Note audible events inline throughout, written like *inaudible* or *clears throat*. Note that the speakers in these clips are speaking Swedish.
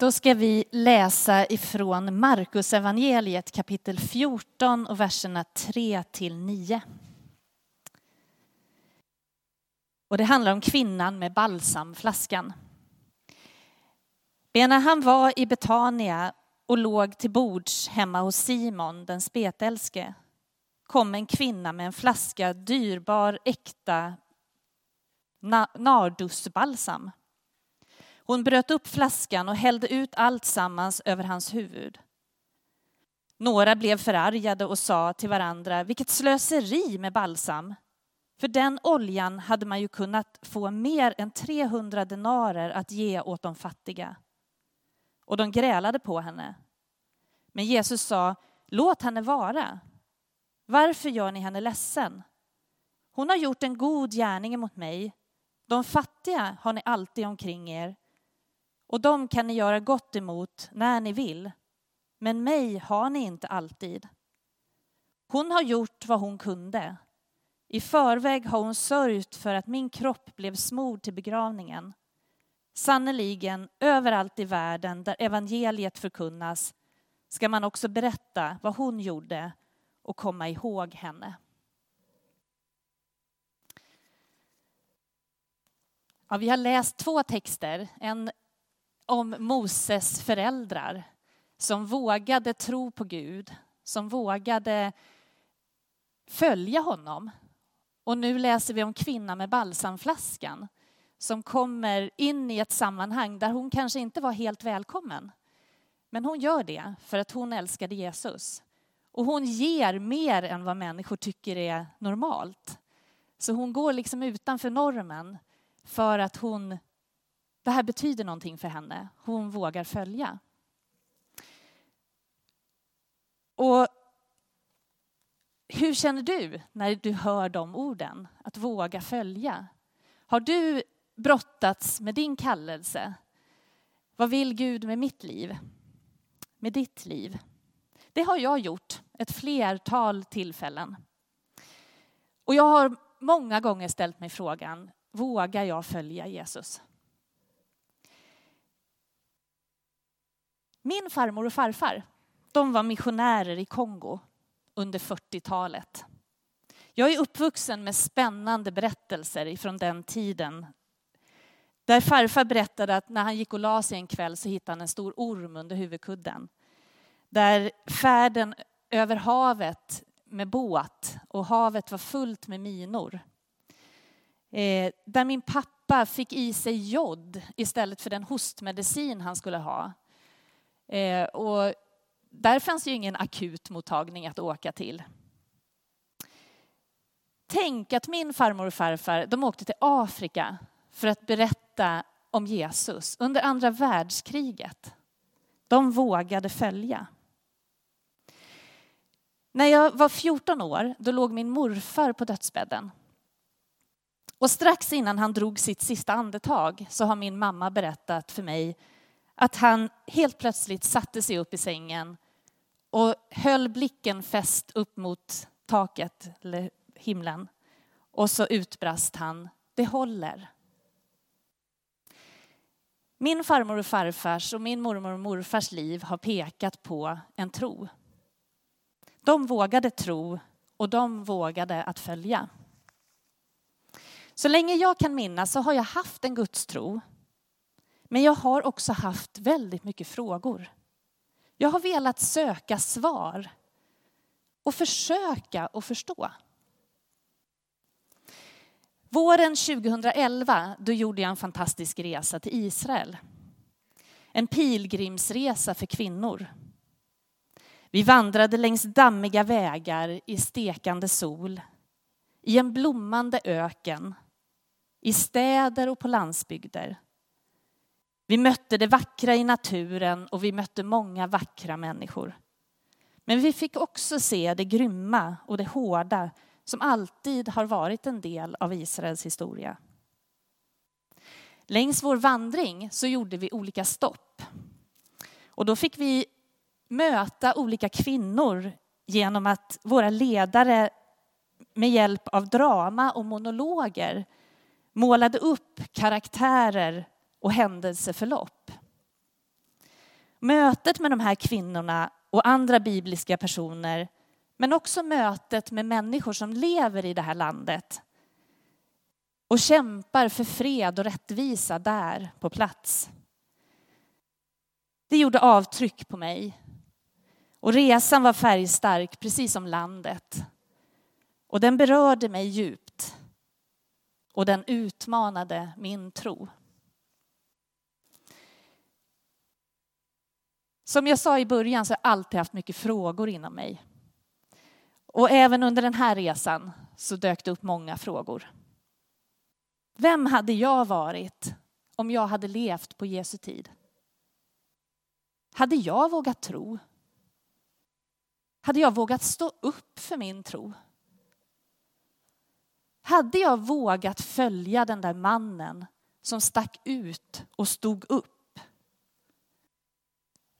Då ska vi läsa ifrån Markus evangeliet kapitel 14 och verserna 3 till 9. Och det handlar om kvinnan med balsamflaskan. När han var i Betania och låg till bords hemma hos Simon den spetälske kom en kvinna med en flaska dyrbar äkta nardusbalsam hon bröt upp flaskan och hällde ut allt sammans över hans huvud. Några blev förargade och sa till varandra, vilket slöseri med balsam. För den oljan hade man ju kunnat få mer än 300 denarer att ge åt de fattiga. Och de grälade på henne. Men Jesus sa, låt henne vara. Varför gör ni henne ledsen? Hon har gjort en god gärning mot mig. De fattiga har ni alltid omkring er och dem kan ni göra gott emot när ni vill. Men mig har ni inte alltid. Hon har gjort vad hon kunde. I förväg har hon sörjt för att min kropp blev smord till begravningen. Sannerligen, överallt i världen där evangeliet förkunnas ska man också berätta vad hon gjorde och komma ihåg henne. Ja, vi har läst två texter, en om Moses föräldrar som vågade tro på Gud, som vågade följa honom. Och nu läser vi om kvinnan med balsamflaskan som kommer in i ett sammanhang där hon kanske inte var helt välkommen. Men hon gör det för att hon älskade Jesus. Och hon ger mer än vad människor tycker är normalt. Så hon går liksom utanför normen för att hon det här betyder någonting för henne. Hon vågar följa. Och hur känner du när du hör de orden? Att våga följa. Har du brottats med din kallelse? Vad vill Gud med mitt liv? Med ditt liv? Det har jag gjort ett flertal tillfällen. Och jag har många gånger ställt mig frågan, vågar jag följa Jesus? Min farmor och farfar, de var missionärer i Kongo under 40-talet. Jag är uppvuxen med spännande berättelser ifrån den tiden. Där farfar berättade att när han gick och la sig en kväll så hittade han en stor orm under huvudkudden. Där färden över havet med båt och havet var fullt med minor. Eh, där min pappa fick i sig jod istället för den hostmedicin han skulle ha. Eh, och där fanns ju ingen akutmottagning att åka till. Tänk att min farmor och farfar de åkte till Afrika för att berätta om Jesus under andra världskriget. De vågade följa. När jag var 14 år då låg min morfar på dödsbädden. Och strax innan han drog sitt sista andetag så har min mamma berättat för mig att han helt plötsligt satte sig upp i sängen och höll blicken fäst upp mot taket, eller himlen. Och så utbrast han, det håller. Min farmor och farfars och min mormor och morfars liv har pekat på en tro. De vågade tro och de vågade att följa. Så länge jag kan minnas så har jag haft en gudstro men jag har också haft väldigt mycket frågor. Jag har velat söka svar och försöka att förstå. Våren 2011 då gjorde jag en fantastisk resa till Israel. En pilgrimsresa för kvinnor. Vi vandrade längs dammiga vägar i stekande sol, i en blommande öken, i städer och på landsbygder. Vi mötte det vackra i naturen och vi mötte många vackra människor. Men vi fick också se det grymma och det hårda som alltid har varit en del av Israels historia. Längs vår vandring så gjorde vi olika stopp. Och då fick vi möta olika kvinnor genom att våra ledare med hjälp av drama och monologer målade upp karaktärer och händelseförlopp. Mötet med de här kvinnorna och andra bibliska personer, men också mötet med människor som lever i det här landet och kämpar för fred och rättvisa där på plats. Det gjorde avtryck på mig. Och resan var färgstark, precis som landet. Och den berörde mig djupt. Och den utmanade min tro. Som jag sa i början så har jag alltid haft mycket frågor inom mig. Och även under den här resan så dök det upp många frågor. Vem hade jag varit om jag hade levt på Jesu tid? Hade jag vågat tro? Hade jag vågat stå upp för min tro? Hade jag vågat följa den där mannen som stack ut och stod upp?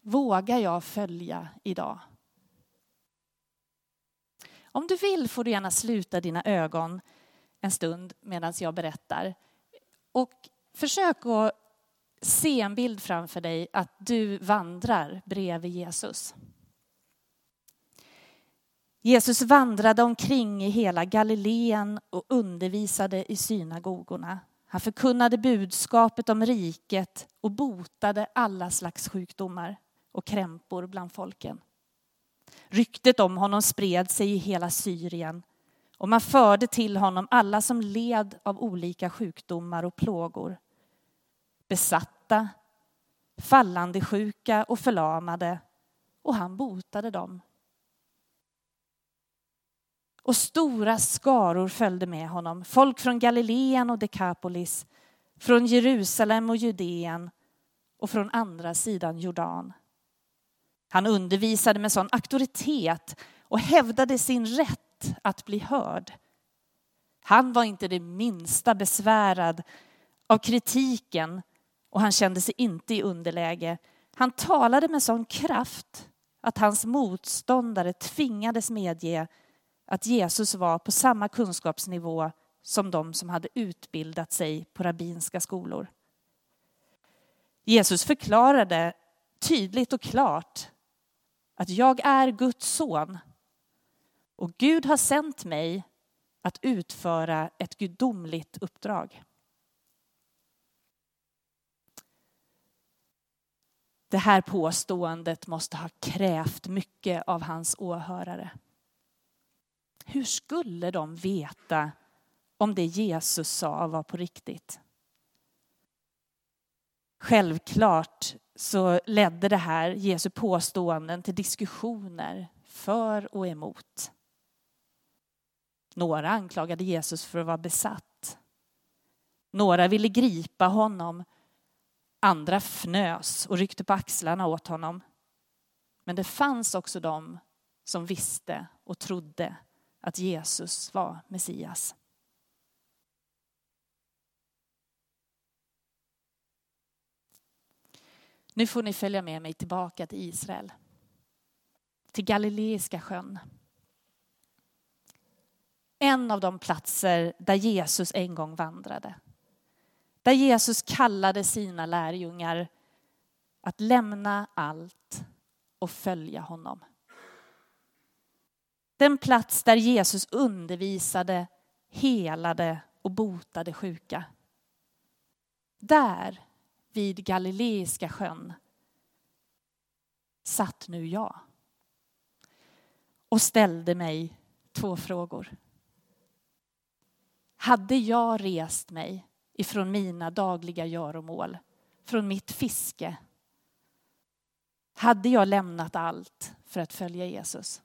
Vågar jag följa idag? Om du vill får du gärna sluta dina ögon en stund medan jag berättar. Och försök att se en bild framför dig att du vandrar bredvid Jesus. Jesus vandrade omkring i hela Galileen och undervisade i synagogorna. Han förkunnade budskapet om riket och botade alla slags sjukdomar och krämpor bland folken. Ryktet om honom spred sig i hela Syrien och man förde till honom alla som led av olika sjukdomar och plågor. Besatta, fallande sjuka och förlamade och han botade dem. Och stora skaror följde med honom, folk från Galileen och Dekapolis, från Jerusalem och Judeen och från andra sidan Jordan. Han undervisade med sån auktoritet och hävdade sin rätt att bli hörd. Han var inte det minsta besvärad av kritiken och han kände sig inte i underläge. Han talade med sån kraft att hans motståndare tvingades medge att Jesus var på samma kunskapsnivå som de som hade utbildat sig på rabbinska skolor. Jesus förklarade tydligt och klart att jag är Guds son och Gud har sänt mig att utföra ett gudomligt uppdrag. Det här påståendet måste ha krävt mycket av hans åhörare. Hur skulle de veta om det Jesus sa var på riktigt? Självklart så ledde det här Jesu påståenden till diskussioner för och emot. Några anklagade Jesus för att vara besatt. Några ville gripa honom. Andra fnös och ryckte på axlarna åt honom. Men det fanns också de som visste och trodde att Jesus var Messias. Nu får ni följa med mig tillbaka till Israel. Till Galileiska sjön. En av de platser där Jesus en gång vandrade. Där Jesus kallade sina lärjungar att lämna allt och följa honom. Den plats där Jesus undervisade, helade och botade sjuka. Där, vid Galileiska sjön, satt nu jag och ställde mig två frågor. Hade jag rest mig ifrån mina dagliga göromål, från mitt fiske, hade jag lämnat allt för att följa Jesus?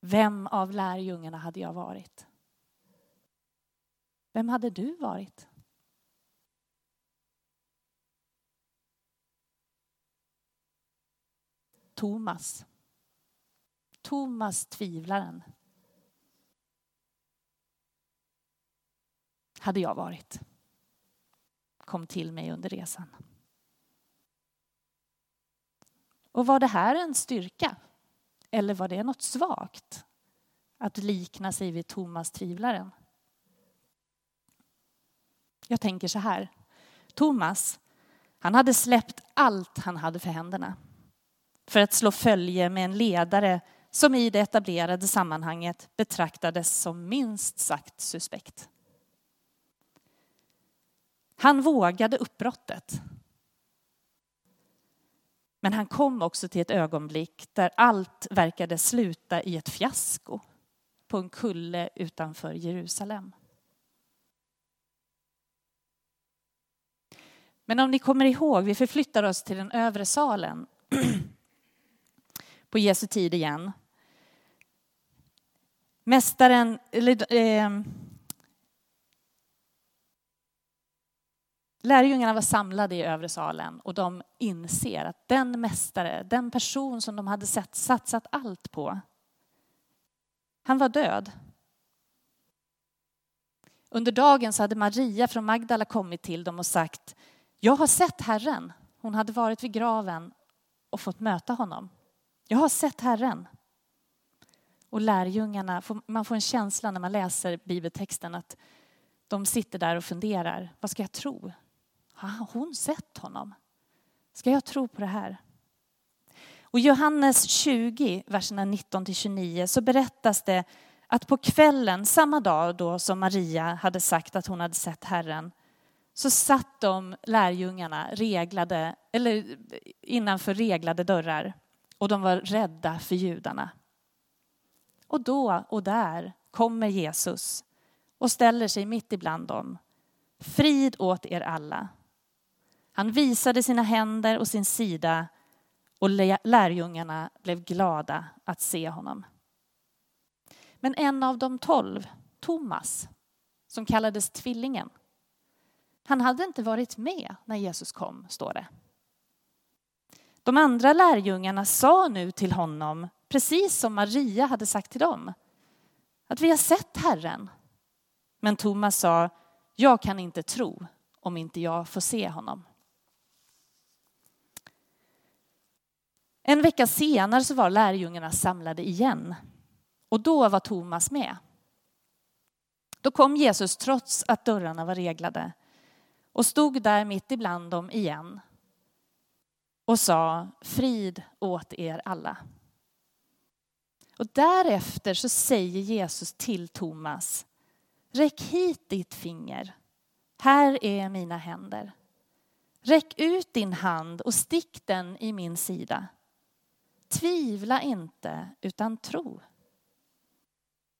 Vem av lärjungarna hade jag varit? Vem hade du varit? Thomas. Thomas tvivlaren. Hade jag varit. Kom till mig under resan. Och var det här en styrka? Eller var det något svagt? Att likna sig vid Thomas tvivlaren. Jag tänker så här. Thomas, Han hade släppt allt han hade för händerna för att slå följe med en ledare som i det etablerade sammanhanget betraktades som minst sagt suspekt. Han vågade uppbrottet. Men han kom också till ett ögonblick där allt verkade sluta i ett fiasko på en kulle utanför Jerusalem. Men om ni kommer ihåg, vi förflyttar oss till den övre salen *clears throat* på Jesu tid igen. Mästaren, eller, eh, Lärjungarna var samlade i övre salen och de inser att den mästare, den person som de hade sett, satsat allt på, han var död. Under dagen så hade Maria från Magdala kommit till dem och sagt, jag har sett Herren. Hon hade varit vid graven och fått möta honom. Jag har sett Herren. Och lärjungarna, man får en känsla när man läser bibeltexten att de sitter där och funderar, vad ska jag tro? Har hon sett honom? Ska jag tro på det här? Och Johannes 20, verserna 19 till 29, så berättas det att på kvällen, samma dag då som Maria hade sagt att hon hade sett Herren, så satt de lärjungarna reglade, eller innanför reglade dörrar och de var rädda för judarna. Och då och där kommer Jesus och ställer sig mitt ibland dem. Frid åt er alla. Han visade sina händer och sin sida och lärjungarna blev glada att se honom. Men en av de tolv, Thomas, som kallades Tvillingen, han hade inte varit med när Jesus kom, står det. De andra lärjungarna sa nu till honom, precis som Maria hade sagt till dem, att vi har sett Herren. Men Thomas sa, jag kan inte tro om inte jag får se honom. En vecka senare så var lärjungarna samlade igen och då var Thomas med. Då kom Jesus trots att dörrarna var reglade och stod där mitt ibland dem igen och sa frid åt er alla. Och därefter så säger Jesus till Thomas Räck hit ditt finger. Här är mina händer. Räck ut din hand och stick den i min sida. Tvivla inte, utan tro.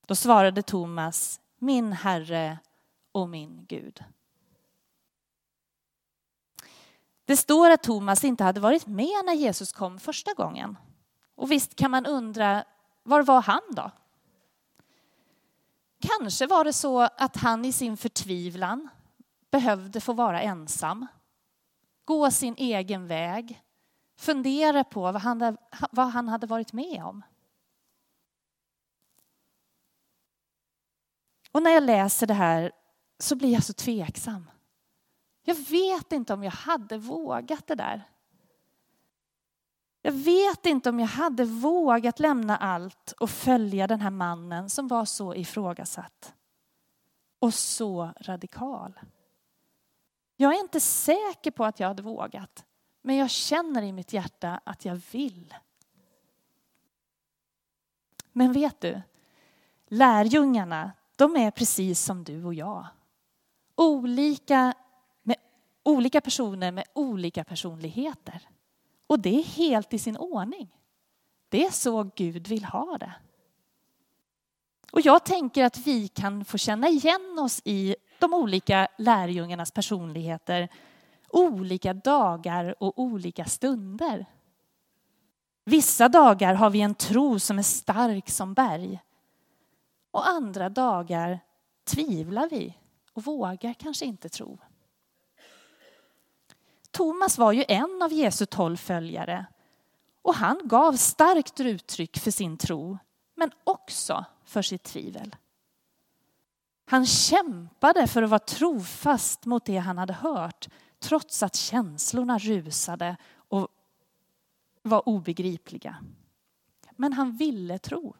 Då svarade Thomas, min Herre och min Gud. Det står att Thomas inte hade varit med när Jesus kom första gången. Och visst kan man undra, var var han då? Kanske var det så att han i sin förtvivlan behövde få vara ensam, gå sin egen väg, fundera på vad han, vad han hade varit med om. Och när jag läser det här så blir jag så tveksam. Jag vet inte om jag hade vågat det där. Jag vet inte om jag hade vågat lämna allt och följa den här mannen som var så ifrågasatt och så radikal. Jag är inte säker på att jag hade vågat, men jag känner i mitt hjärta att jag vill. Men vet du, lärjungarna, de är precis som du och jag. Olika olika personer med olika personligheter. Och det är helt i sin ordning. Det är så Gud vill ha det. Och jag tänker att vi kan få känna igen oss i de olika lärjungarnas personligheter olika dagar och olika stunder. Vissa dagar har vi en tro som är stark som berg. Och andra dagar tvivlar vi och vågar kanske inte tro. Thomas var ju en av Jesu tolv följare och han gav starkt uttryck för sin tro men också för sitt tvivel. Han kämpade för att vara trofast mot det han hade hört trots att känslorna rusade och var obegripliga. Men han ville tro.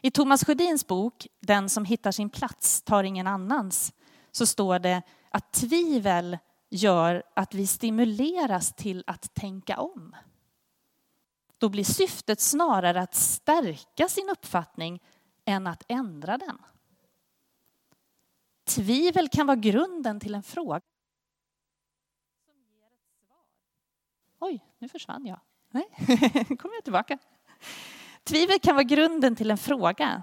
I Thomas Sjödins bok Den som hittar sin plats tar ingen annans så står det att tvivel gör att vi stimuleras till att tänka om. Då blir syftet snarare att stärka sin uppfattning än att ändra den. Tvivel kan vara grunden till en fråga. Oj, nu försvann jag. Nej, *laughs* kommer jag tillbaka. Tvivel kan vara grunden till en fråga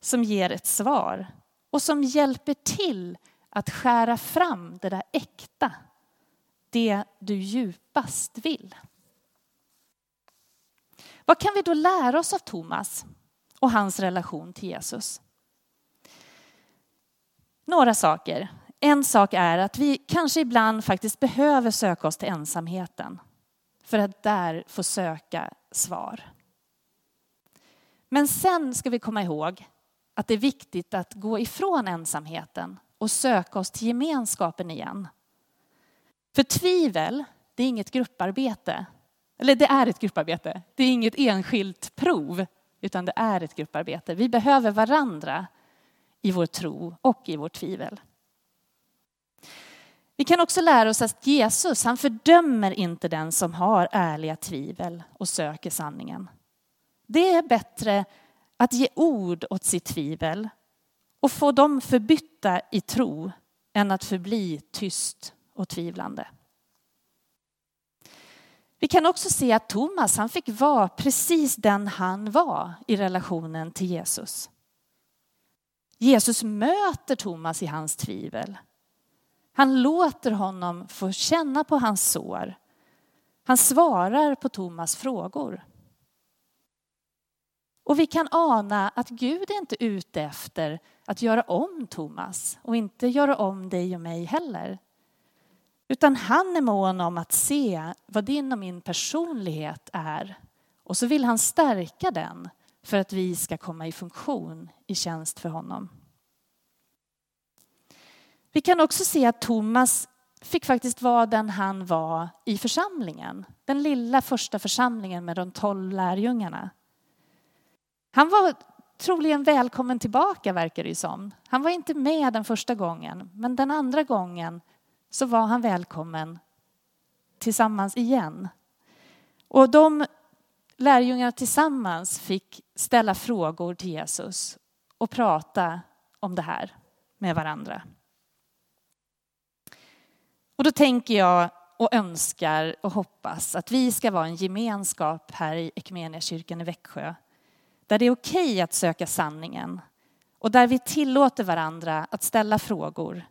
som ger ett svar och som hjälper till att skära fram det där äkta, det du djupast vill. Vad kan vi då lära oss av Thomas och hans relation till Jesus? Några saker. En sak är att vi kanske ibland faktiskt behöver söka oss till ensamheten för att där få söka svar. Men sen ska vi komma ihåg att det är viktigt att gå ifrån ensamheten och söka oss till gemenskapen igen. För tvivel, det är inget grupparbete. Eller det är ett grupparbete. Det är inget enskilt prov, utan det är ett grupparbete. Vi behöver varandra i vår tro och i vårt tvivel. Vi kan också lära oss att Jesus, han fördömer inte den som har ärliga tvivel och söker sanningen. Det är bättre att ge ord åt sitt tvivel och få dem förbytta i tro än att förbli tyst och tvivlande. Vi kan också se att Thomas han fick vara precis den han var i relationen till Jesus. Jesus möter Thomas i hans tvivel. Han låter honom få känna på hans sår. Han svarar på Thomas frågor. Och vi kan ana att Gud är inte ute efter att göra om Thomas och inte göra om dig och mig heller. Utan han är mån om att se vad din och min personlighet är. Och så vill han stärka den för att vi ska komma i funktion i tjänst för honom. Vi kan också se att Thomas fick faktiskt vara den han var i församlingen. Den lilla första församlingen med de tolv lärjungarna. Han var troligen välkommen tillbaka verkar det ju som. Han var inte med den första gången, men den andra gången så var han välkommen tillsammans igen. Och de lärjungarna tillsammans fick ställa frågor till Jesus och prata om det här med varandra. Och då tänker jag och önskar och hoppas att vi ska vara en gemenskap här i Equmeniakyrkan i Växjö där det är okej att söka sanningen och där vi tillåter varandra att ställa frågor,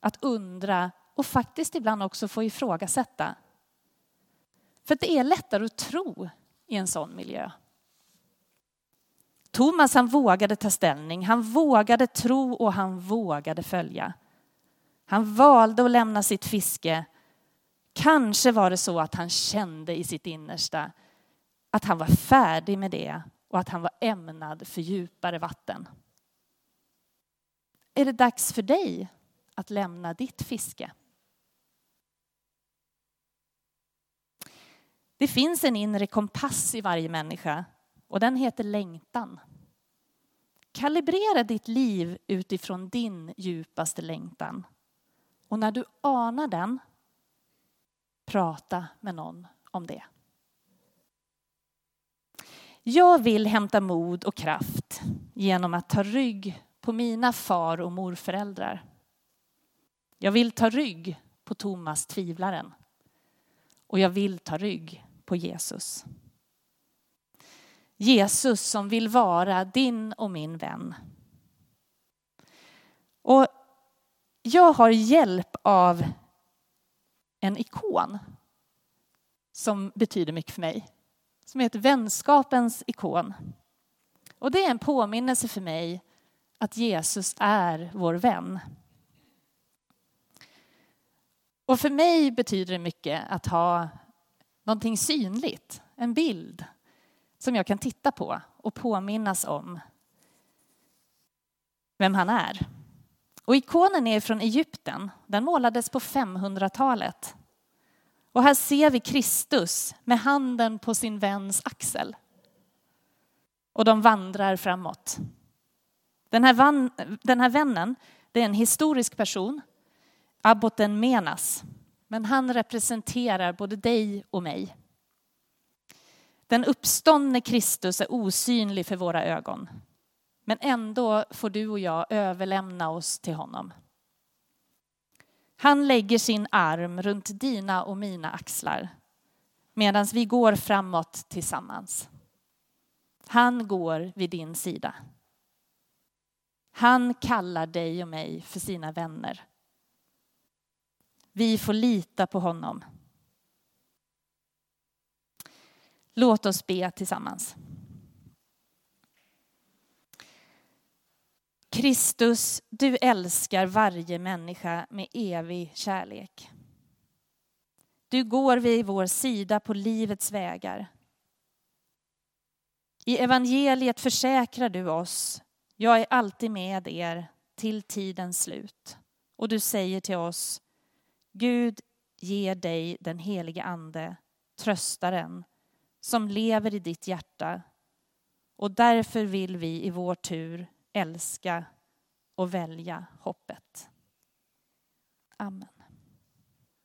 att undra och faktiskt ibland också få ifrågasätta. För det är lättare att tro i en sån miljö. Thomas han vågade ta ställning, han vågade tro och han vågade följa. Han valde att lämna sitt fiske. Kanske var det så att han kände i sitt innersta att han var färdig med det och att han var ämnad för djupare vatten. Är det dags för dig att lämna ditt fiske? Det finns en inre kompass i varje människa och den heter längtan. Kalibrera ditt liv utifrån din djupaste längtan. Och när du anar den, prata med någon om det. Jag vill hämta mod och kraft genom att ta rygg på mina far och morföräldrar. Jag vill ta rygg på Thomas tvivlaren. Och jag vill ta rygg på Jesus. Jesus som vill vara din och min vän. Och jag har hjälp av en ikon som betyder mycket för mig. Som heter vänskapens ikon. Och det är en påminnelse för mig att Jesus är vår vän. Och för mig betyder det mycket att ha någonting synligt, en bild som jag kan titta på och påminnas om vem han är. Och ikonen är från Egypten. Den målades på 500-talet. Och här ser vi Kristus med handen på sin väns axel. Och de vandrar framåt. Den här, van, den här vännen, det är en historisk person, abboten Menas. men han representerar både dig och mig. Den uppståndne Kristus är osynlig för våra ögon. Men ändå får du och jag överlämna oss till honom. Han lägger sin arm runt dina och mina axlar medan vi går framåt tillsammans. Han går vid din sida. Han kallar dig och mig för sina vänner. Vi får lita på honom. Låt oss be tillsammans. Kristus, du älskar varje människa med evig kärlek. Du går vid vår sida på livets vägar. I evangeliet försäkrar du oss, jag är alltid med er till tidens slut. Och du säger till oss, Gud ger dig den helige Ande, tröstaren, som lever i ditt hjärta. Och därför vill vi i vår tur älska och välja hoppet. Amen.